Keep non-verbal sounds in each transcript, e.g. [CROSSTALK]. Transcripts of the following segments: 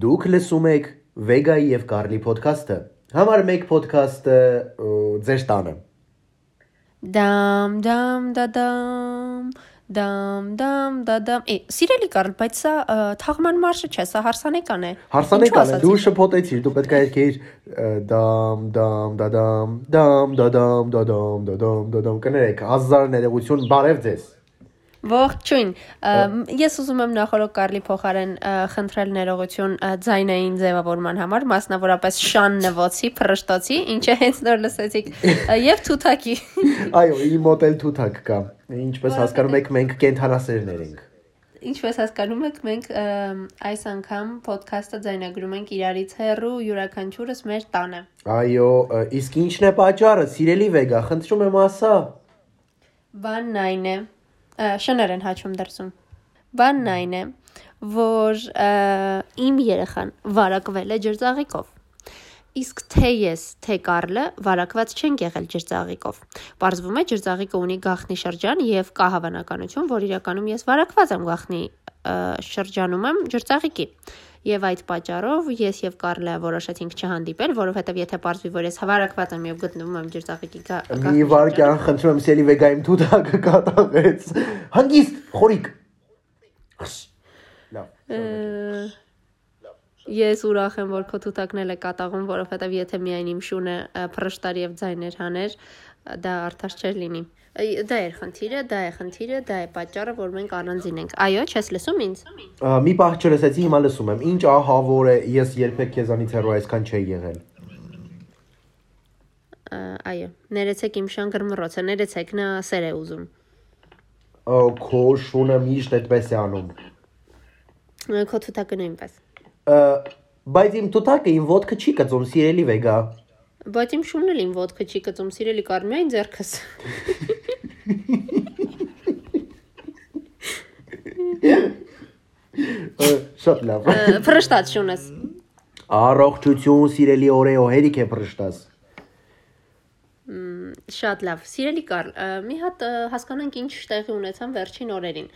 Դուք լսում եք Vega-ի եւ Carly podcast-ը։ Համար 1 podcast-ը ը, ձեր տանը։ Դամ դամ դադամ դամ դամ դադամ Է, սիրելի Կարլ, բայց սա թաղման մարշը չէ, սա հարսանեկան է։ Հարսանեկան է, դու շփոթեցիր, դու պետք է երկեիր դամ դամ դադամ դամ դադամ դադամ դադամ դադամ կներեք, հազար ներողություն, բարև ձեզ։ Ողջույն։ Ես ուզում եմ նախորդ Կարլի փոխարեն խնդրել ներողություն ձայնային ձևավորման համար, մասնավորապես շան նվոցի, փրշտոցի, ինչը հենց նոր լսեցիք, [LAUGHS] եւ թութակի։ Այո, իմ մոտ էլ թութակ կա։ Ինչպես հասկանում եք, մենք կենթանասերներ ենք։ Ինչպես հասկանում եք, մենք այս անգամ ոդքասթը ձայնագրում ենք իրարից հեռու, յուրաքանչյուրս մեր տանը։ Այո, իսկ ինչն է պատճառը, սիրելի Վեգա, խնդրում եմ ասա։ Բանն այն է, շներ են հաչում դրսում։ Բանն այն է, որ իմ երեխան վարակվել է ջրծաղիկով։ Իսկ թե ես, թե Կարլը վարակված չեն եղել ջրծաղիկով։ Պարզվում է ջրծաղիկը ունի գախնի շրջան եւ կա հավանականություն, որ իրականում ես վարակված եմ գախնի շրջանում եմ ջրծաղիկի։ Եվ այդ պատճառով ես եւ Կարլը որոշեցինք չհանդիպել, որովհետեւ եթե պարզվի, որ ես հավարակված եմ եւ գտնվում եմ ջրծաղիկի գա- Մի վարքյան խնդրում եմ սիրելի Վեգայիմ թութակը կատաղեց։ Հանգիստ, խորիկ։ Լավ։ Ես ուրախ եմ, որ քո թութակն էլ է կատաղում, որովհետև եթե միայն իմ շունը ը, փռշտար եւ ձայներ հաներ, դա արդար չէր լինի։ Դա է խնդիրը, դա է խնդիրը, դա է պատճառը, որ մենք առանձին ենք։ Այո, չես լսում ինձ։ Մի պահ չլսեցի, հիմա լսում եմ։ Ինչ ահավոր է, ես երբեք քեզանից հեռու այսքան չէի եղել։ Այո, ներեցեք իմ շան գրմռոցը, ներեցեք, նա սեր է ուզում։ Քո շունը միշտ այդպես է անում։ Քո թութակը նույնպես։ Բայց իմ թութակը իմ ոդկը չի կծում, սիրելի Վեգա։ Բայց իմ շունն էլ իմ ոդկը չի կծում, սիրելի Կարմեն ձերքս։ Ա, [LAUGHS] Շատ լավ։ Ը, Փռշտած շունս։ Առողջություն, սիրելի օրեո, հերիք է փրշտաս։ Շատ լավ։ Սիրելի Կարլ, մի հատ հասկանանք ինչ տեղի ունեցան վերջին օրերին։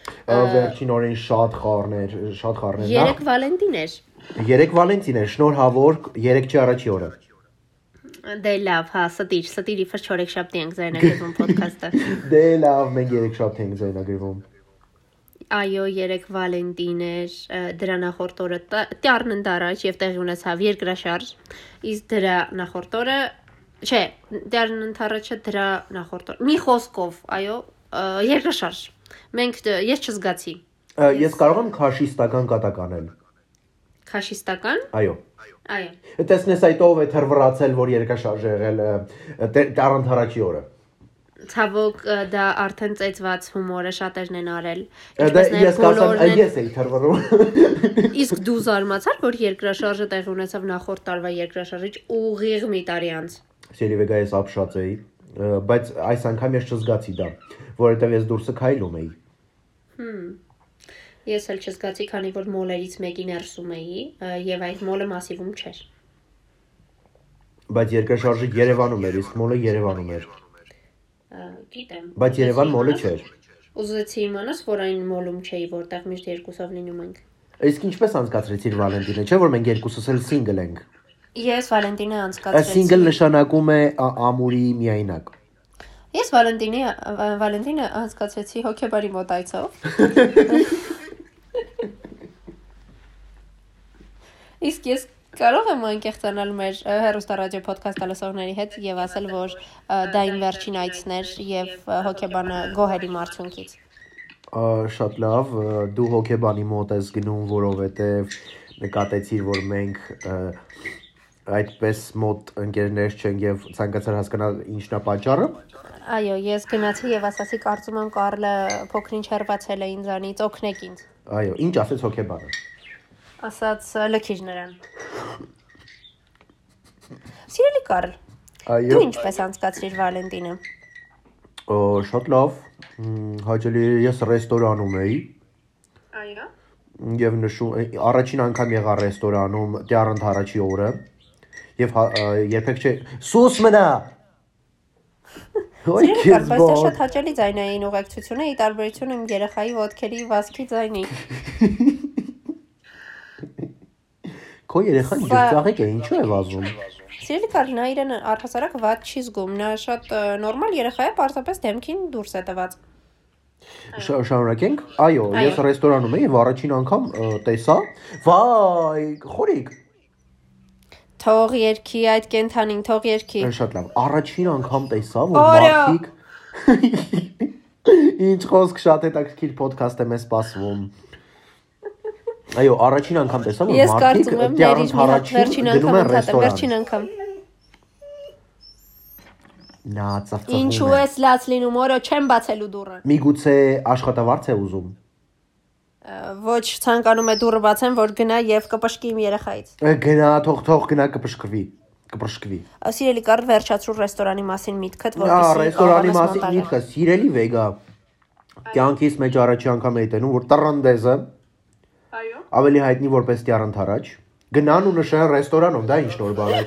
Վերջին օրին շատ խառներ, շատ խառներ։ Երեք Վալենտին էր։ Երեք Վալենտին է, շնորհավոր, երեք չի առաջի օրը։ Դե լավ, հա, ստիր, ստիր իբր չորեքշաբթի ենք զայնագրվում ոդքասթը։ [LAUGHS] Դե լավ, մենք երեք շատ ենք զայնագրվում։ Այո, երեք Վալենտին էր, դրա նախորդ օրը տառն ընդառաջ եւ տեղի ունեցավ երկրաշարժ։ Իսկ դրա նախորդ օրը, չէ, դեռն ընդառաջը դրա նախորդ օր։ Մի խոսքով, այո, երկրաշարժ։ Մենք ես չզգացի։ Ես կարող եմ քաշիստական կատակ անել։ Քաշիստական։ Այո։ Այո։ Տեսնես այդ ով է թրվրացել, որ երկաշարժ եղել տարանթ առաջի օրը։ Ցավոք դա արդեն ծեծված հումորը շատերն են արել։ Դա ես կասեմ, ես էի թրվռում։ [LAUGHS] Իսկ դու զարմացար, որ երկրաշարժը տեղի ունեցավ նախորդ տարվա երկրաշարժից ուղիղ մի տարի անց։ Սերիվեգա ես ապշած էի, բայց այս անգամ ես չզգացի դա, որովհետև ես դուրսը քայլում էի։ Ես էլ չզգացի, քանի որ մոլերից մեկի ներսում էի եւ այդ մոլը մասիվում չէր։ Բայց երկաշարժը Երևանում էր, իսկ մոլը Երևանում էր։ Գիտեմ։ Բայց Երևան մոլը չէր։ Ուզեցի իմանաս, որ այն մոլում չէի, որտեղ միշտ երկուսով լինում ենք։ Իսկ ինչպես անցկացրեցիր Վալենտինը, չէ՞ որ մենք երկուսս էլ single ենք։ Ես Վալենտինը անցկացրեցի։ Single նշանակում է ամուրի միայնակ։ Ես Վալենտինի Վալենտինը անցկացրեցի հոկեբարի մոտ այցով։ [LAUGHS] [LAUGHS] Իսկ ես կարող եմ անկեղծանալ մեր ը, հեռուստարադիո ոդքասթ լսողների հետ եւ ասել, որ դա իմ վերջին այցն էր եւ հոկեբանը գոհերի մարդունքից։ Ա, Շատ լավ, դու հոկեբանի մոտ ես գնում, որովհետև նկատեցիր, որ մենք այդպես մոտ ընկերներ չենք եւ ցանկացար հասկանալ ինչն է պատճառը։ Այո, ես գնացի եւ ասացի, կարծում եմ Կարլը փոքրինչ հերվածել է ինձանից, օգնեք ինձ։ Այո, ինչ ասեց հոկեբանը։ Ասաց «Ը, լքիր նրան։ Սիրելի Կարլ, Այո։ Դու ինչպես անցկացրիր Վալենտինը։ Ո, Շատ լավ։ Հաճելի ես ռեստորանում էի Այո։ եւ նշում առաջին անգամ եղա ռեստորանում դեռ առաջի օրը եւ հա- երբեք չէ սուս մնա Ոյ քեզ բայց դա շատ հաճելի ձայնային ուղեկցություն է, ի տարբերություն իմ երեխայի ոդքերի վասկի ձայնի։ [LAUGHS] Քո երեխան ջրծաղիկ է, ինչու է վազում։ Սիրելի Կարլ, նա իրեն առհասարակ ված չի զգում։ Նա շատ նորմալ երեխա է, պարզապես դեմքին դուրս է տված։ Շա- Շարունակենք։ Այո, ես ռեստորանում էի եւ առաջին անգամ տեսա։ Վայ, խորիկ։ Թող երկի այդ կենթանին, թող երկի։ Շատ լավ։ Առաջին անգամ տեսա, որ մարդիկ [LAUGHS] Ինչ խոսք շատ հետաքրքիր ոդքասթ եմ սպասվում։ Այո, առաջին անգամ տեսա, որ Ես մարդիկ կարծում եմ դեռ վերջին գնում անգամ են ռեստորան։ վերջին անգամ։ Նա Ինչու է։ ես լաց լինում, օրո չեմ բացելու դուռը։ Միգուցե աշխատավարձ է ուզում։ Ոչ ցանկանում է դուռը բացեմ, որ գնա եւ կպշկի իմ երեխայից։ Գնա, թող թող գնա կպշկվի։ Կպշկվի։ Սիրելի Կարլ, վերջացրու ռեստորանի մասին միտքդ, Ա, որպեսզի ռեստորանի մասին միտքը սիրելի վեգա։ Կյանքիս մեջ առաջի անգամ էի տենում, որ տրանդեզը Այո։ ավելի հայտնի որպես Տիարանթարաջ գնան ու նշան ռեստորանում, դա ինչ նոր բան է։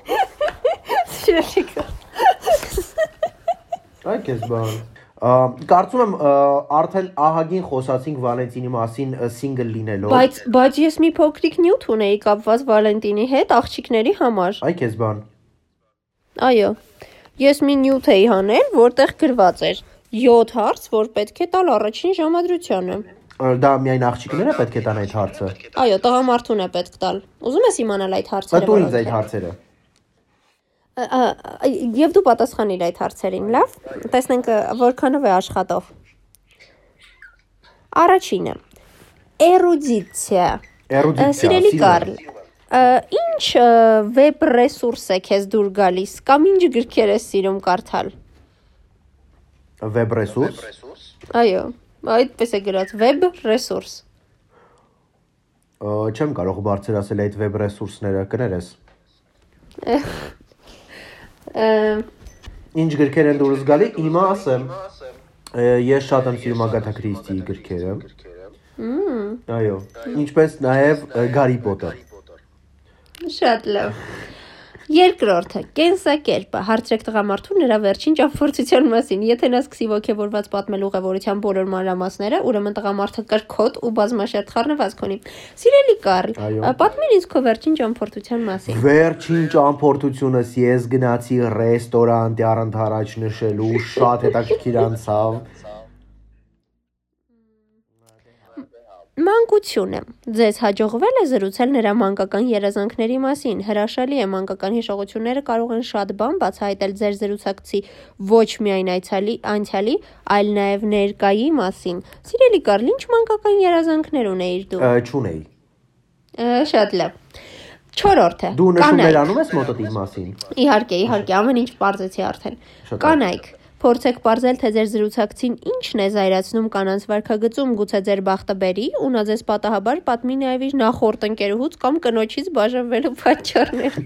[LAUGHS] Սիրելի Կարլ։ Այ քեզ բան։ Կարծում եմ արդեն ահագին խոսացինք Վալենտինի մասին սինգլ լինելով։ Բայց բայց ես մի փոքրիկ նյութ ունեի կապված Վալենտինի հետ աղջիկների համար։ Այ քեզ բան։ Այո։ Ես մի նյութ էի հանել, որտեղ գրված էր 7 հարց, որ պետք է տալ առաջին ժամադրությանը։ Դա միայն աղջիկները պետք է տան այդ հարցը։ Այո, տղամարդուն է պետք տալ։ Ուզում ես իմանալ այդ հարցերը։ Տու ինձ որոնք այդ հարցերը։ Եվ դու պատասխանիր այդ հարցերին, լավ։ Տեսնենք որքանով է աշխատող։ Առաջինը։ Էրուդիցիա։ Էրուդիցիա։ Սիրելի Կարլ, ինչ վեբ ռեսուրս է քեզ դուր գալիս կամ ինչ գրքեր ես սիրում կարդալ։ Վեբ ռեսուրս։ Այո, այդպես է գրած վեբ ռեսուրս։ Ա, Չեմ կարող բարձր ասել այդ վեբ ռեսուրսները, կներես։ Ինչ գրքեր են դուրս գալի, հիմա ասեմ։ Ես շատ եմ սիրում Ագաթա Քրիստիի գրքերը։ Այո, ինչպես նաև Գարի Պոտեր։ Շատ լավ։ Երկրորդը՝ կենսակերպը։ Հարցրեք տղամարդուն նրա վերջին ճամփորդության մասին։ Եթե նա սկսի ողջավորված պատմել ուղևորության բոլոր մանրամասները, ուրեմն տղամարդը կրկոտ ու բազմաշերտ խառնվածք ունի։ Սիրելի Կարլ, պատմիր ինձ քո վերջին ճամփորդության մասին։ Վերջին ճամփորդությունս ես գնացի ռեստորան Տիարանտ առաջ նշելու, շատ հետաքրքիր անցավ։ Մանկությունը։ Ձեզ հաջողվել է զրուցել նրա մանկական երազանքների մասին։ Հրաշալի է մանկական հիշողությունները կարող են շատ բան բացահայտել ձեր զրուցակցի ոչ միայն այցալի անցյալի, այլ նաև ներկայի մասին։ Սիրելի Կարլ, ինչ մանկական երազանքներ ունեիր դու։ Չունեի։ Շատ լավ։ Չորրորդը։ Դու նշումներ կանայք։ անում ես մոտոտի մասին։ Իհարկե, իհարկե, ամեն ինչ բարձեցի արդեն։ Կանայք, փորձեք ողջել թե ձեր զրուցակցին ինչն է զայրացնում կանանց վարքագծում, գուցե ձեր բախտը բերի, ու նա ձեզ պատահաբար պատմի նաև իր նախորդ ընկերուհուց կամ կնոջից բաժանվելու պատճառներ։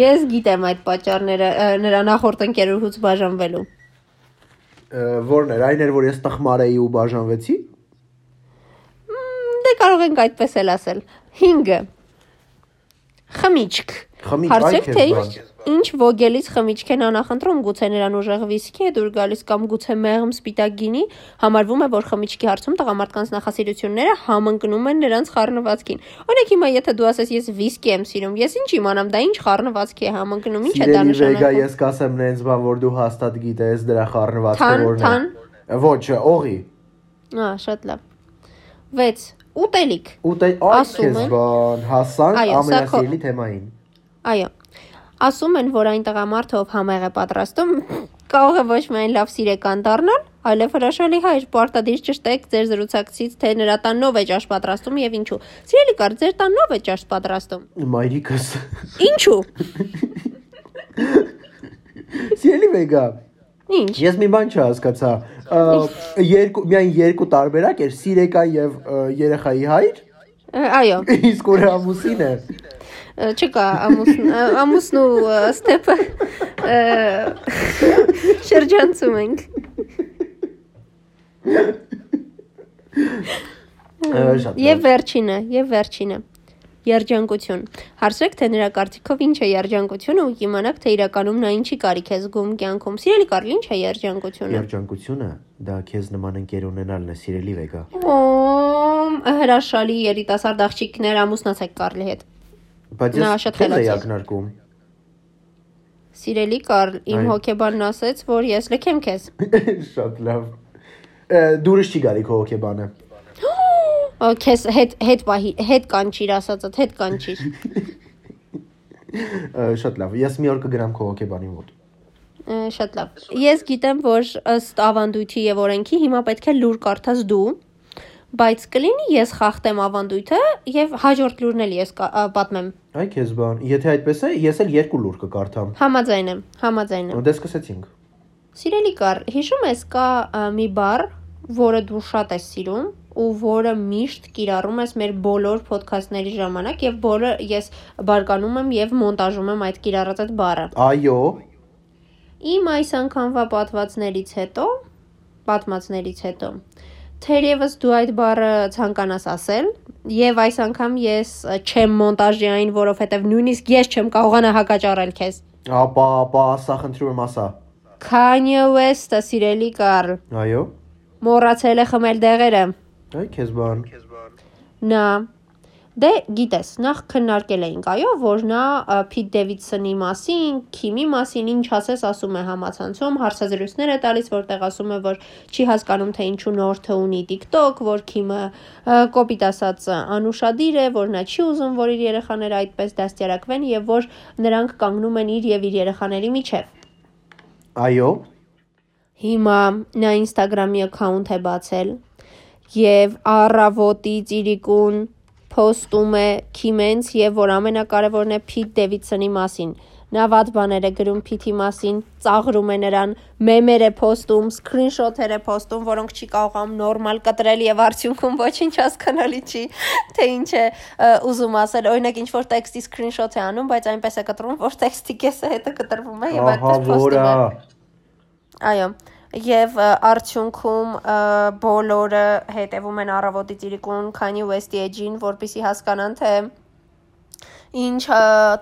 Ես գիտեմ այդ պատճառները նրա նախորդ ընկերուհուց բաժանվելու։ Որն էր, այն էր, որ ես տխմար էի ու բաժանվեցի։ Դե կարող ենք այդպես էլ ասել։ 5-ը։ Խմիչք։ Խմիչք, այ թե քեզ ինչ- ինչ ոգելից խմիչք են անախընտրում, գուցե նրան ուժեղ վիսկի է դուր գալիս կամ գուցե մեղմ սպիտակ գինի, համարվում է, որ խմիչքի հարցում տղամարդկանց նախասիրությունները համընկնում են նրանց խառնվածքին։ Օրինակ հիմա եթե դու ասես ես վիսկի եմ սիրում, ես ինչ իմանամ, դա ինչ խառնվածքի է համընկնում, ինչ է դա նշանակում։ ես կասեմ նենց բան, որ դու հաստատ գիտես դրա խառնվածքը որն է։ Ոչ, օղի։ Ահա, շատ լավ։ 6. Ուտելիք։ Ու տե այ Ասում քեզ են- բան, հասանք ամենասիրելի թեմային։ Այո։ Ասում են, որ այն տղամարդը, ով համեղ է պատրաստում, կարող է ոչ միայն լավ սիրեկան դառնալ, այլև հրաշալի հայր։ Պարտադիր ճշտեք ձեր զրուցակցից, թե նրա տանով է ճաշ պատրաստում եւ ինչու։ Սիրելի կար, ձեր տանով է ճաշ պատրաստում։ Մայրիկս։ Ինչու։ Սիրելի վեգա, Ինչ։ ես մի բան չհասկացա։ Երկու միայն երկու տարբերակ էր՝ սիրեկան եւ երեխայի հայր, Այո, իսկ ուր ամուսին է։ ը, չկա ամուսն ամուսն ու ը, ստեպը ը, շրջանցում ենք։ Եվ վերջինը, եւ վերջինը։ Երջանկություն։ Հարցրեք, թե նրա կարծիքով ինչ է երջանկությունը ու կիմանաք, թե իրականում նա ինչի կարիք է զգում կյանքում։ Սիրելի Կարլ, ինչ է երջանկությունը։ Երջանկությունը դա քեզ նման ընկեր ունենալն է, սիրելի վեգա։ Օ, հրաշալի երիտասարդ աղջիկներ ամուսնացեք Կարլի հետ։ Բայց ես քեզ է։ ակնարկում։ Սիրելի Կարլ, իմ հոկեբանն ասեց, որ ես լքեմ քեզ։ [LAUGHS] Շատ լավ։ Դուրս չի գալի քո հոկեբանը։ [GASPS] Քեզ հետ հետ պահի, հետ կանչիր ասածդ, հետ կանչիր։ Շատ լավ։ Ես մի օր կգնամ քո հոկեբանի մոտ։ Շատ լավ։ Ես գիտեմ, որ ըստ ավանդույթի եւ օրենքի հիմա պետք է լուր կարդաս դու, բայց կլինի ես խախտեմ ավանդույթը եւ հաջորդ լուրն էլ ես պատմեմ։ Այ քեզ բան։ Եթե այդպես է, ես էլ երկու լուր կկարդամ։ Համաձայն եմ, համաձայն եմ։ Դե սկսեցինք։ Սիրելի կար, հիշում ես կա մի բառ, որը դու շատ ես սիրում ու որը միշտ կիրառում ես մեր բոլոր ոդքասթների ժամանակ եւ բոլոր ես բարկանում եմ եւ մոնտաժում եմ այդ կիրառած այդ բառը։ Այո։ Իմ այս անգամվա պատվածներից հետո, պատմածներից հետո, թերևս դու այդ բառը ցանկանաս ասել եւ այս անգամ ես չեմ մոնտաժի այն, որովհետեւ նույնիսկ ես չեմ կարողանա հակաճառել քեզ։ Ապա, ապա, ասա խնդրում եմ ասա։ Kanye West-ը սիրելի Կարլ, Այո։ մոռացել է խմել դեղերը։ Այ քեզ բան։ Նա դե գիտես, նախ քննարկել էինք, այո, որ նա Փիթ Դեվիդսոնի մասին, Քիմի մասին ինչ ասես ասում է համացանցում, հարցազրույցներ է տալիս, որտեղ ասում է, որ չի հասկանում թե ինչու նորթը ունի TikTok, որ Քիմը կոպիտ ասած անուշադիր է, որ նա չի ուզում, որ իր երեխաները այդպես դաստիարակվեն եւ որ նրանք կանգնում են իր եւ իր երեխաների միջև։ Այո։ Հիմա նա Instagram-ի account է բացել եւ առավոտից իրիկուն post-ում է Քիմենց եւ որ ամենակարևորն է Փիթ Դեվիդսոնի մասին։ Նա վատ բաներ է գրում Փիթի մասին, ծաղրում է նրան, մեմեր է post-ում, screenshot-եր է post-ում, որոնք չի կարողam նորմալ կտրել եւ արդյունքում ոչինչ հասկանալի չի, թե ինչ է ուզում ասել։ Օրինակ ինչ որ տեքստի screenshot է անում, բայց այնպես է կտրում, որ տեքստի կեսը հետը կտրվում է եւ այդպես post-ում է։ Այո։ Ը, արդյունքում բոլորը հետևում են առավոտից իրիկուն Kanye West-ի էջին, որպեսի հասկանան թե ինչ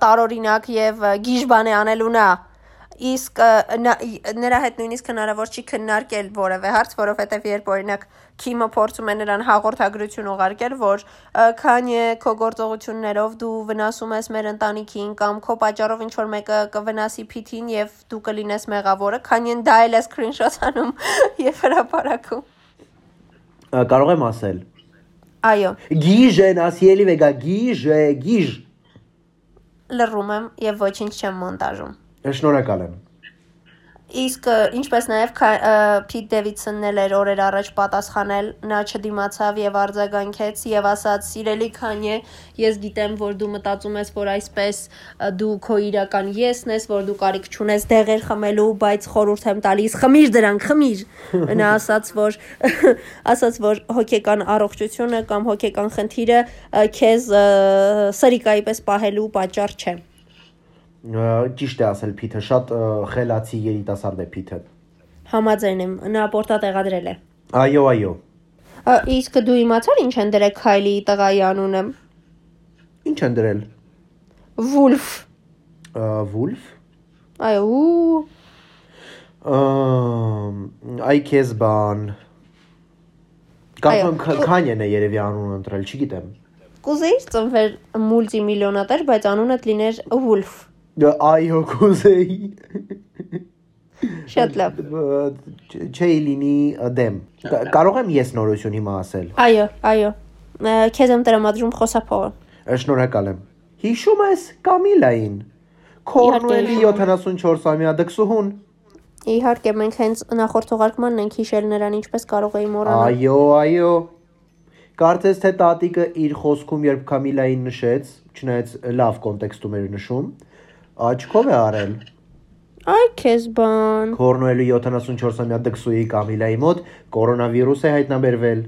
տարօրինակ եւ գիժ բան է անելու նա։ Իսկ նրա հետ նույնիսկ հնարավոր չի քննարկել որևէ հարց, որովհետեւ երբ օրինակ Քիմը փորձում է նրան հաղորդագրություն ուղարկել, որ Kanye քո գործողություններով դու վնասում ես մեր ընտանիքին կամ քո պատճառով ինչ որ մեկը կվնասի Փիթին եւ դու կլինես մեղավորը, Kanye-ն դա էլ է screenshot անում [LAUGHS] եւ հրապարակում։ Կարող եմ ասել։ Այո, Գիժ են ասիելի վեգա, գիժ է, գիժ։ լռում եմ եւ ոչինչ չեմ մոնտաժում։ Շնորհակալ եմ։ Իսկ ինչպես նաև Փիթ Դեվիդսոնն էլ էր օրեր առաջ պատասխանել, նա չդիմացավ եւ արձագանքեց եւ ասաց. «Սիրելի Քանյե, ես գիտեմ, որ դու մտածում ես, որ այսպես դու քո իրական եսն ես, որ դու կարիք չունես դեղեր խմելու, բայց խորհուրդ եմ տալիս, խմիր դրանք, խմիր»։ Նա [LAUGHS] ասաց, որ [LAUGHS] ասաց, որ հոգեկան առողջությունը կամ հոգեկան խնդիրը քեզ սրիկայի պես պահելու պատճառ չէ։ Ճիշտ է ասել Փիթը, շատ խելացի երիտասարդ է Փիթը։ Համաձայն եմ, նա պորտատեղադրել է։ Այո, այո։ Իսկ դու իմացար ինչ են դրել Քայլիի տղայի անունը։ Ինչ են դրել։ Ա, Wolf։ Այո, ու Ամ, Այ քեզ բան։ Ք- Քանյեն է երևի անունը ընտրել, չգիտեմ։ կուզեիր ծնվել մուլտիմիլիոնատեր, բայց անունդ լիներ Wolf։ Ա, Այո, կուզեի։ Շատ լավ։ Չէի լինի դեմ։ Կա- Կարող եմ ես նորություն հիմա ասել։ Այո, այո։ Քեզ եմ տրամադրում խոսափողը։ Շնորհակալ եմ։ Հիշում ես Կամիլային։ Կորնուելի 74-ամյա դքսուհուն։ Իհարկե, մենք հենց նախորդ թողարկմանն ենք հիշել նրան ինչպես կարող էի մոռանալ։ Այո, այո։ Կարծես թե տատիկը իր խոսքում երբ Կամիլային նշեց, չնայած լավ կոնտեքստում էր նշում, աչքով է արել։ Այ քեզ բան։ Կորնուելի 74-ամյա դքսուի Կամիլայի մոտ կորոնավիրուս է հայտնաբերվել։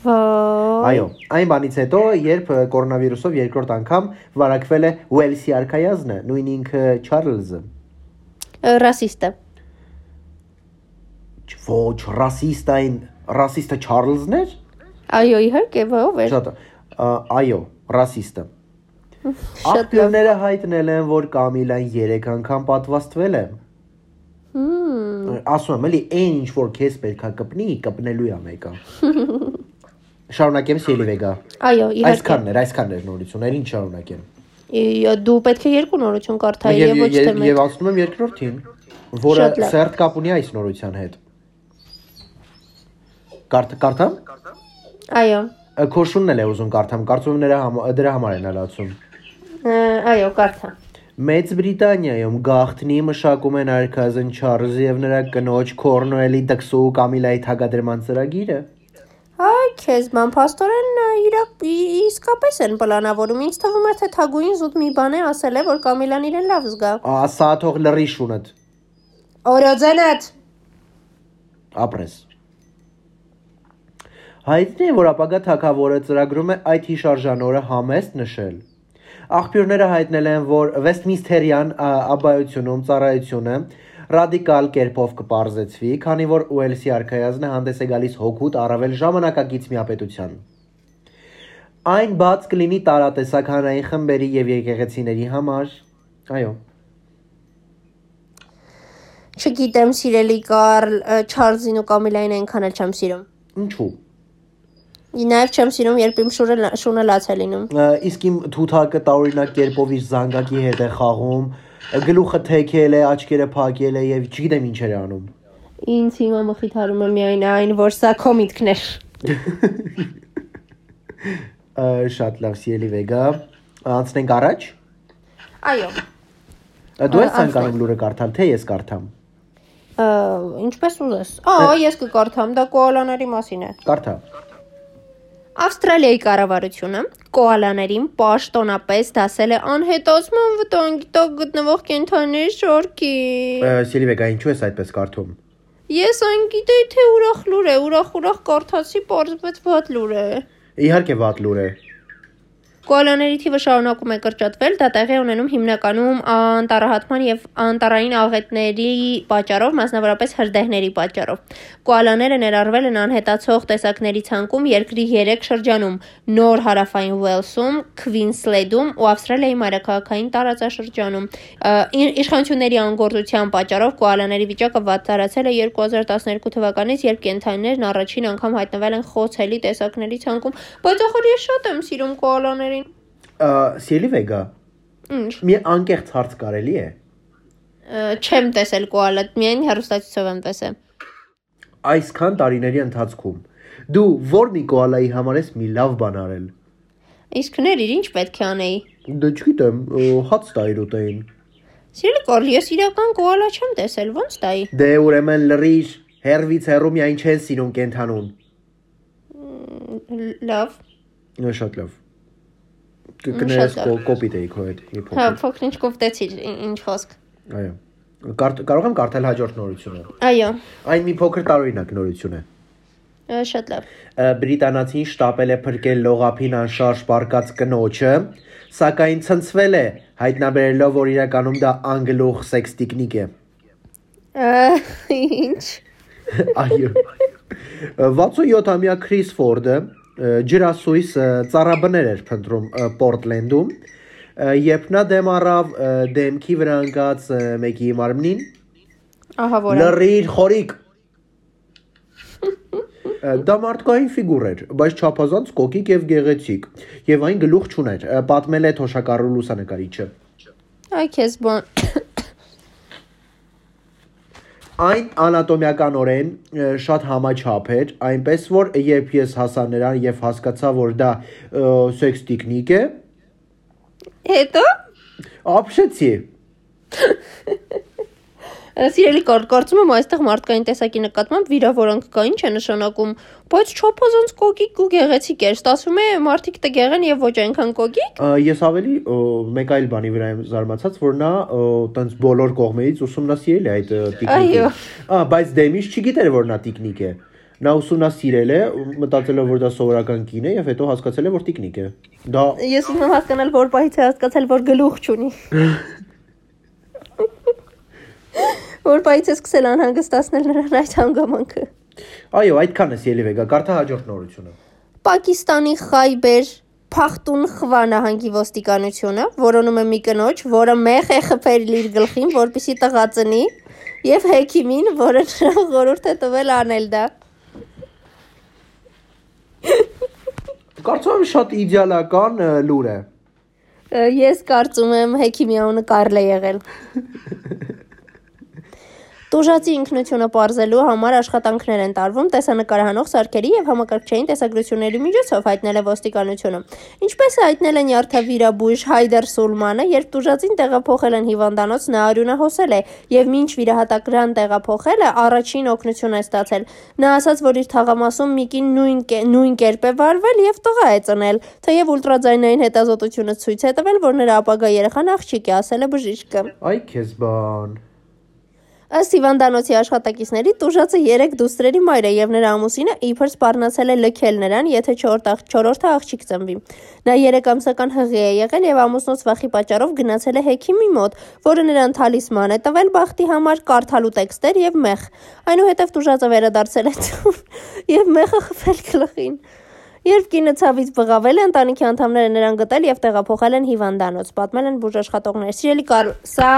Այո, այն բանից հետո, երբ կորոնավիրուսով երկրորդ անգամ վարակվել է Ուելսի արքայազնը, նույն ինքը Չարլզը։ Ռասիստը։ Ոչ, ռասիստային, ռասիստը Չարլզն էր։ Այո, իհարկե, ով էր։ Շատ այո, ռասիստը։ Աղբյուրները հայտնել են, որ Կամիլան 3 անգամ պատվաստվել է։ Հմ, Ասում եմ, էլի այն ինչ որ քեզ պետքա կպնի, կպնելու է մեկը։ [LAUGHS] Շարունակեմ Սիելի Վեգա։ Այո, իհարկե։ Այսքանն էր, այսքանն էր նորություն, այլ ինչ շարունակեմ։ Դու պետք է երկու նորություն կարդայի եւ ոչ թե մեկ։ անցնում եմ երկրորդին, որը սերտ կապ ունի այս նորության հետ։ Կարդ կարդամ։ Այո։ Ա, Քոշունն էլ է ուզում կարդամ, կարծում եմ նրա դրա համար են ալացում։ Ա, Այո, կարդա։ Մեծ Բրիտանիայում գաղտնի մշակում են արքազն Չարլզի եւ նրա կնոջ Կորնուելի դքսու Կամիլայի թագադրման ծրագիրը։ Այ քեզ ման փաստորեն իրակ իսկապես են պլանավորում։ Ինձ թվում է թե թագուին զուտ մի բան է ասել է, որ Կամիլան իրեն լավ զգա։ Ասա թող լրի շունդ։ Օրոձենդ։ Ապրես։ Հայտնի է, որ ապագա թակավորը ծրագրում է այդ հիշարժանորը համեստ նշել։ Աղբյուրները հայտնել են, որ Վեստմինսթերյան ա, աբայությունում ծառայությունը ռադիկալ կերպով կպարզեցվի, քանի որ Ուելսի արքայազնը հանդես է գալիս հոգուտ առավել ժամանակակից միապետության։ Այն բաց կլինի տարատեսականային խմբերի եւ եկեղեցիների համար։ Այո։ Չգիտեմ, սիրելի Կարլ, Չարլզին ու Կամիլային այնքան էլ չեմ սիրում։ Ինչու։ Նաև չեմ սիրում, երբ իմ շուրը շունը լաց է լինում։ իսկ իմ թութակը տարօրինակ կերպով իր զանգակի հետ է խաղում, գլուխը թեքել է, աչքերը փակել է եւ չգիտեմ ինչեր է անում։ Ինձ հիմա մխիթարում է միայն այն, որ սա քո միտքն էր։ Ա, Շատ լավ, սիրելի Վեգա։ Անցնենք առաջ։ Այո։ Ա, Դու ես ցանկանում լուրը կարդալ, թե ես կարդամ։ Ա, Ինչպես ուզես։ Ա, ես կկարդամ, դա կոալաների մասին է։ Կարդա։ Ավստրալիայի կառավարությունը կոալաներին պաշտոնապես դասել է անհետացման վտանգի տակ գտնվող կենդանիների շարքին։ Ա, Սիրելի Վեգա, ինչու ես այդպես կարդում։ Ես այն գիտեի, թե ուրախ լուր է, ուրախ ուրախ կարդացի, պարզվեց վատ լուր է։ Իհարկե վատ լուր է։ Կոալաների թիվը շարունակում է կրճատվել, դա տեղի ունենում հիմնականում անտառահատման եւ անտառային աղետների պատճառով, մասնավորապես հրդեհների պատճառով։ Կոալաները ներառվել են անհետացող տեսակների ցանկում երկրի 3 շրջանում՝ Նոր հարավային Ուելսում, Քվինսլեդում ու Ավստրալիայի մայրաքաղաքային տարածաշրջանում։ Իշխանությունների անգործության պատճառով կոալաների վիճակը վատ տարածել է 2012 թվականից, երբ կենթանիներն առաջին անգամ հայտնվել են խոցելի տեսակների ցանկում, բայց ախր ես շատ եմ սիրում կոալաներին։ Ա, Սիրելի Վեգա, Ինչ։ մի անկեղծ հարց կարելի է։ Չեմ տեսել կոալա, միայն հեռուստացույցով եմ տեսել։ Այսքան տարիների ընթացքում դու ո՞ր մի կոալայի համար ես մի լավ բան արել։ Իսկ ներիր, ինչ պետք է անեի։ Դե չգիտեմ, հաց տայր ուտեին։ Սիրելի Կարլ, ես իրական կոալա չեմ տեսել, ո՞նց տայի։ Դե ուրեմն լրիվ, հերվից հերու միայն չեն սիրում կենթանուն։ Լավ։ շատ լավ։ Կներես կոպիտ էի քո հետ։ մի Հա, փոքր։ փոքրինչ կոպտեցիր, ի- ինչ խոսք։ Այո։ Կարող եմ կարդալ հաջորդ նորությունը։ Այո, Այն մի փոքր տարօրինակ նորություն է։ շատ լավ։ Բրիտանացին շտապել է փրկել լողափին անշարժ պարկած կնոջը, սակայն ցնցվել է, հայտնաբերելով, որ իրականում դա անգլուխ սեքս տիկնիկ է։ [LAUGHS] Ինչ։ Այո։ 67-ամյա Քրիս Ֆորդը ջրասույս ծառաբներ էր փնտրում Պորտլենդում, երբ նա դեմ առավ դեմքի վրա ընկած մեկի մարմնին, Ահա որ։ լրիր խորիկ։ Դա մարդկային ֆիգուր էր, բայց չափազանց կոկիկ եւ գեղեցիկ, եւ այն գլուխ չուներ, պատմել է թոշակառու լուսանկարիչը։ Այ քեզ բան։ Այն անատոմիականորեն շատ համաչափ էր, այնպես որ երբ ես հասա նրան եւ հասկացա, որ դա սեքս տիկնիկ է, Հետո ապշեցի։ [LAUGHS] Սիրելի կարծում եմ այստեղ մարդկային տեսակի նկատմամբ վիրավորանք կա, ինչ է նշանակում, բայց չափազանց կոկիկ ու գեղեցիկ էր։ Ստացվում է մարդիկ տգեղ են եւ ոչ այնքան կոկիկ։ Ա, Ես ավելի մեկ այլ բանի վրա եմ զարմացած, որ նա տենց բոլոր կողմերից ուսումնասիրել է այդ տիկնիկը։ Այո։ Ա, բայց դեմից չգիտեր, որ նա տիկնիկ է։ Նա ուսումնասիրել է, մտածելով, որ դա սովորական կին է եւ հետո հասկացել է, որ տիկնիկ է։ Դա Ես եմ հասկանալ, որ պահից է հասկացել, որ գլուխ չունի։ [LAUGHS] Որ պահից է սկսել անհանգստացնել նրան այդ հանգամանքը։ այո, այդքան է ելի վեգա, կարդա հաջորդ նորությունը։ Պակիստանի Խայբեր Փախտունխվա նահանգի ոստիկանությունը որոնում է մի կնոջ, որը մեղ է խփել իր գլխին, որպեսի տղա ծնի, եւ հեքիմին, որը նրան խորհուրդ է տվել անել դա։ Կարծում եմ շատ իդեալական լուր է։ Ես կարծում եմ հեքիմի անունը Կարլ է եղել։ [LAUGHS] Տուժածի ինքնությունը parzելու համար աշխատանքներ են տարվում տեսանկարահանող սարքերի եւ համակարգչային տեսագրությունների միջոցով հայտնել է ոստիկանությունը։ Ինչպես է հայտնել է նյարդավիրաբույժ Հայդեր Սուլմանը, երբ տուժածին տեղափոխել են հիվանդանոց, նա արյունահոսել է եւ մինչ վիրահատակրան տեղափոխել է, առաջին օգնություն է ստացել։ Նա ասաց, որ իր թաղամասում Միկին նույն նույն կերպ է վարվել եւ տղա է ծնել, թեև ուլտրաձայնային հետազոտությունը ցույց է տվել, որ նրա ապագա երեխան աղջիկ է, ասել է բժիշկը։ Այ քեզ բան։ Ըստ հիվանդանոցի աշխատակիցների տուժածը 3 դուստրերի մայր է եւ նրա ամուսինը իբր սպառնացել է լքել նրան, եթե 4 4-րդը աղջիկ ծնվի։ Նա 3 ամսական հղի է եղել եւ ամուսնոց վախի պատճառով գնացել է հեքիմի մոտ, որը նրան թալիսման է տվել բախտի համար կարդալու տեքստեր եւ մեղ։ Այնուհետև տուժածը վերադարձել է տուն եւ մեղը խփել գլխին։ Երբ կինը ցավից բղավել է, ընտանիքի անդամները նրան գտել եւ տեղափոխել են հիվանդանոց։ Պատմել են բուժաշխատողներ։ Սիրելի Կարլ, սա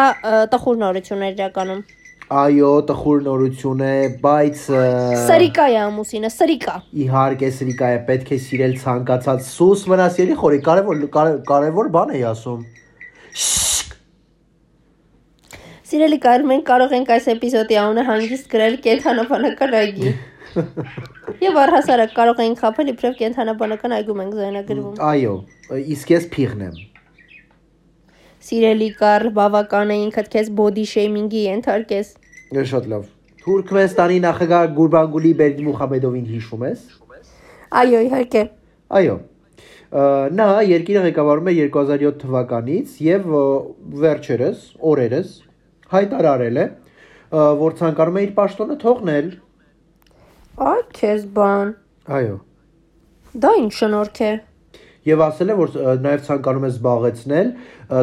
տխուր նորություն է իրականում։ Այո, տխուր նորություն է, բայց Սրիկա է ամուսինը, սրիկա։ իհարկե սրիկա է, պետք է սիրել ցանկացած սուս մնաս ելի խորի, կարևոր կարևոր բան է ասում։ Սիրելի Կարլ, մենք կարող ենք այս էպիզոդի անունը հանգիստ գրել կենթանաբանական այգի։ [LAUGHS] Եվ առհասարակ կարող ենք խփել իբրև կենթանաբանական այգում ենք զայնագրվում։ Այո, իսկ ես փիղն եմ։ Սիրելի Կարլ, բավական է ինքդ քեզ body shaming-ի ենթարկես։ Շատ լավ։ Թուրքմենստանի նախագահ Գուրբանգուլի Բերդիմուխամեդովին հիշում ես։ Այո, իհարկե։ Այո։ Նա երկիրը ղեկավարում է 2007 թվականից եւ վերջերս, օրերս հայտարարել է, որ ցանկանում է իր պաշտոնը թողնել։ Այ քեզ բան։ Այո։ Դա ինչ շնորհք է։ Եվ ասել է, որ նաև ցանկանում է զբաղեցնել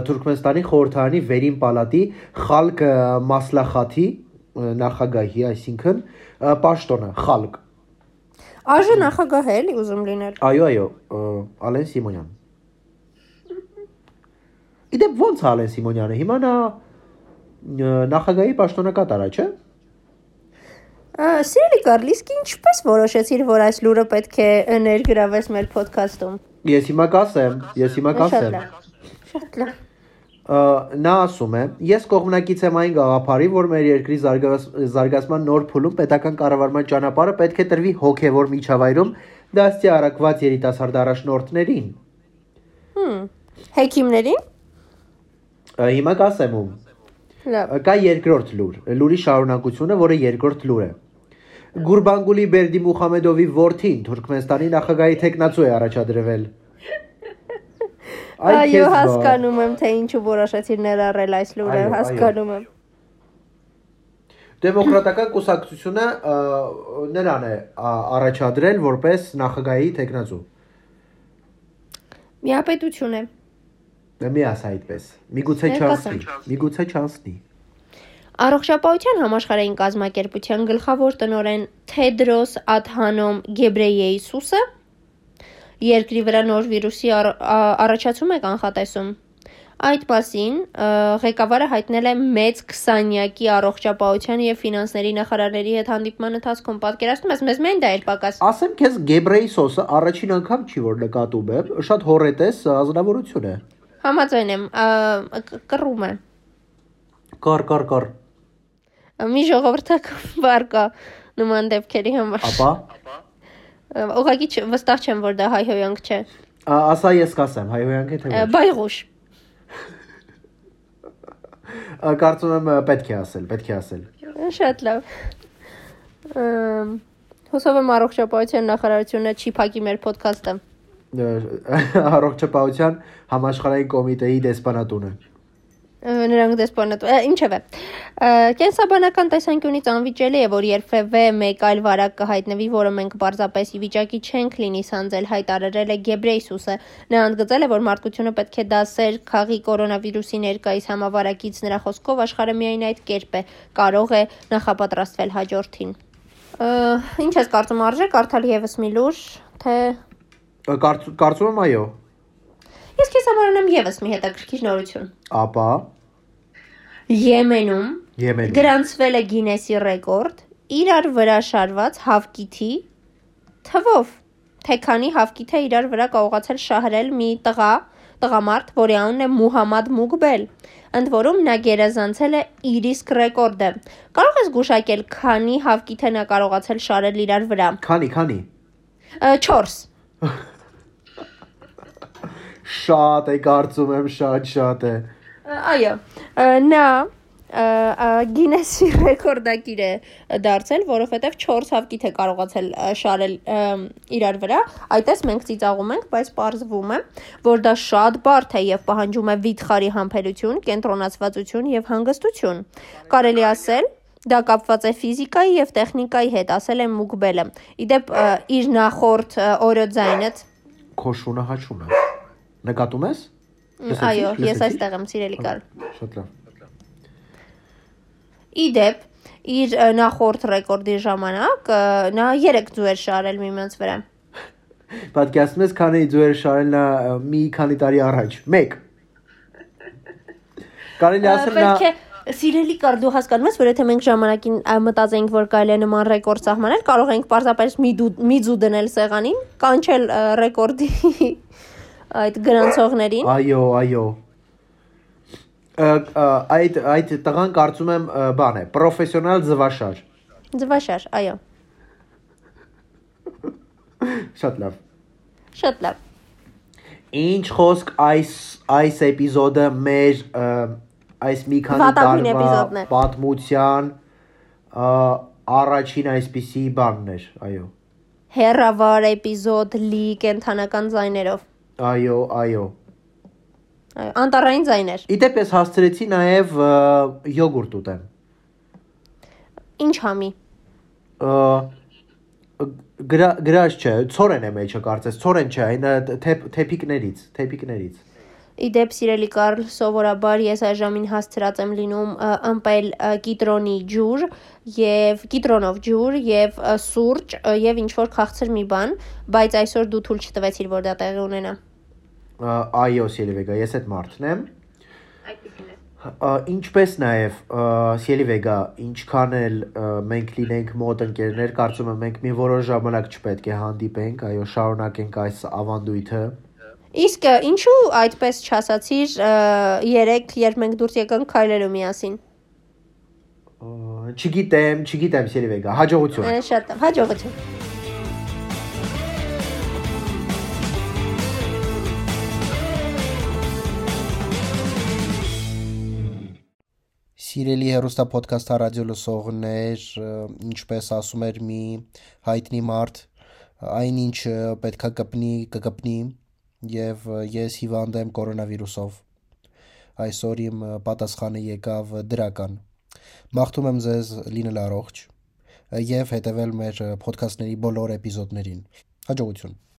Թուրքմենստանի խորհրդարանի վերին պալատի Խալկ Մասլախաթի նախագահի, այսինքն պաշտոնը Խալկ։ Աժը նախագահ է էլի ուզում լինել։ Այո, այո, Ալեն Սիմոնյան։ Իդեպ ո՞նց Ալեն Սիմոնյանը։ Հիմա նա նախագահի պաշտոնակատար է, չէ՞։ Սիրելի Կարլ, իսկ ինչպես որոշեցիր, որ այս լուրը պետք է ներգրավես մեր ոդքասթում։ Ես հիմա կասեմ, ես հիմա կասեմ։ Շատ լավ։ Նա ասում է. Ես կողմնակից եմ այն գաղափարի, որ մեր երկրի զարգացման նոր փուլում պետական կառավարման ճանապարհը պետք է տրվի հոգևոր միջավայրում դաստի արակված երիտասարդ առաջնորդներին։ Հմ։ Հեքիմներին։ Հիմա կասեմ ում։ Կա երկրորդ լուր, լուրի շարունակությունը, որը երկրորդ լուր է։ Գուրբանգուլի Բերդի Մուխամեդովի որդին Թուրքմենստանի նախագահի տեխնացու է առաջադրվել։ Այո, հասկանում եմ, թե ինչու որոշեցիր ներառել այս լուրը, հասկանում եմ։ Դեմոկրատական կուսակցությունը նրան է առաջադրել որպես նախագահի տեխնացու։ Միապետություն է։ Մի ասա այդպես։ Միգուցե չանցնի։ Միգուցե չանցնի։ Առողջապահության համաշխարհային կազմակերպության գլխավոր տնօրեն Թեդրոս Ադհանոմ Գեբրեյեսուսը երկրի վրա նոր վիրուսի առ- առաջացում է կանխատեսում։ Այդ մասին ղեկավարը հայտնել է մեծ 20-յակի առողջապահության եւ ֆինանսների նախարարների հետ հանդիպման ընթացքում պատկերացնում ես, մեզ մեն դա էր պակաս։ Ասեմ քեզ Գեբրեյսոսը առաջին անգամ չի որ նկատում է, շատ հորետես ազնվորություն է։ Համաձայն եմ, կռում է։ Կար կար կար։ Մի ժողովրդական բար կա նման դեպքերի համար։ Ապա Ա, Ուղղակի վստահ չեմ, որ դա հայհոյանք չէ։ ասա ես կասեմ, հայոյանք է թե ոչ։ Բայղուշ։ Ա, Կարծում եմ պետք է ասել, պետք է ասել։ Շատ լավ։ Հուսով եմ առողջապահության նախարարությունը չի փակի մեր ոդքասթը։ [LAUGHS] Առողջապահության համաշխարհային կոմիտեի դեսպանատունը։ Նրանք դեսպանատ։ ա, Ինչևէ։ Կենսաբանական տեսանկյունից անվիճելի է, որ երբևէ մեկ այլ վարակ կհայտնվի, որը մենք պարզապես ի վիճակի չենք լինի սանձել, հայտարարել է Գեբրեյսուսը։ Նա ընդգծել է, որ մարդկությունը պետք է դասեր քաղի կորոնավիրուսի ներկայիս համավարակից նրա խոսքով աշխարհը միայն այդ կերպ է կարող է նախապատրաստվել հաջորդին։ Ինչ ես կարծում արժե կարդալ եւս մի լուր, թե Կարծում եմ այո։ Ես քեզ համար ունեմ եւս մի հետաքրքիր նորություն։ Ապա Եմենում Եմեն։ գրանցվել է Գինեսի ռեկորդ իրար վրա շարված հավկիթի թվով։ թե քանի հավկիթ է իրար վրա կարողացել շահրել մի տղա, տղամարդ, որի անունն է Մուհամադ Մուկբել։ Ընդ որում նա գերազանցել է իր իսկ ռեկորդը։ Կարող ես գուշակել քանի հավկիթ է նա կարողացել շահրել իրար վրա։ Քանի, քանի։ 4 [LAUGHS] Շատ է, կարծում եմ, շատ շատ է։ Այո, նա Գինեսի ռեկորդակիր է դարձել, որովհետև 4 հավկիթ է կարողացել շարել իրար վրա։ Այդպես մենք ծիծաղում ենք, բայց պարզվում է, որ դա շատ բարդ է եւ պահանջում է վիթխարի համբերություն, կենտրոնացվածություն եւ հանգստություն։ Կարելի ասել, դա կապված է ֆիզիկայի եւ տեխնիկայի հետ, ասել է Մուկբելը։ Իդեպ իր նախորդ ը, օրոձայնը Քո շունը հաչուն է։ Նկատում ես։ Այո, ես այստեղ եմ սիրելի կար։ Շատ լավ։ Իդեպ իր նախորդ ռեկորդի ժամանակ նա 3 ձուեր շարել միմյանց վրա։ [LAUGHS] Պատկերացնում ես, քանի ձուեր շարել նա մի քանի տարի առաջ։ 1 Կարելի ասել նա Պետք է սիրելի կար դու հասկանում ես, որ եթե մենք ժամանակին ա, մտածենք, որ կարելի է նման ռեկորդ սահմանել, կարող ենք պարզապես մի դու մի ձու դնել սեղանին, կանչել ռեկորդի այդ գրանցողներին։ Այո, այո։ Այդ այդ տղան կարծում եմ բան է, պրոֆեսիոնալ ձվաշար։ Ձվաշար, այո։ Շատ լավ։ Շատ լավ։ Ինչ խոսք այս այս էպիզոդը մեր այս մի քանի տարվա պատմության առաջին այսպիսի բանն էր, այո։ Հերավար էպիզոդ լի կենթանական ձայներով։ Այո, այո։ Այո, անտարային ձայներ։ Իդեպ ես հասցրեցի նաև յոգուրտ ուտեմ։ Ինչ համի։ գրա գրած չէ, ցորեն է մեջը կարծես, ցորեն չէ, այն թեփիկներից, թեփիկներից։ Իդեպ սիրելի Կարլ, սովորաբար ես այժմին հասցրած եմ լինում ըմպել կիտրոնի ջուր եւ կիտրոնով ջուր եւ սուրճ եւ ինչ որ քաղցր մի բան, բայց այսօր դու թույլ չտվեցիր, որ դա տեղի ունենա։ Այո, Սիլիվեգա, ես այդ մարդն եմ։ Ինչպես նաև Սիլիվեգա, ինչքան էլ մենք լինենք մոտ ընկերներ, կարծում եմ մենք մի որոշ ժամանակ չպետք է հանդիպենք, այո, շարունակենք այս ավանդույթը։ Իսկ ինչու այդպես չասացիր երեք, երբ մենք դուրս եկանք քայլելու միասին։ Չգիտեմ, չգիտեմ, Սիլիվեգա, հաջողություն։ շատ լավ, հաջողություն։ Սիրելի հերոստա ոդքասթ ռադիո լսողներ, ը, ինչպես ասում էր մի հայտնի մարդ, այնինչ պետքա կպնի, կկպնի եւ ես հիվանդ եմ կորոնավիրուսով։ Այսօր իմ պատասխանը եկավ դրական։ Մաղթում եմ ձեզ լինել առողջ եւ հետեւել մեր ոդքասթների բոլոր էպիզոդներին։ Հաջողություն։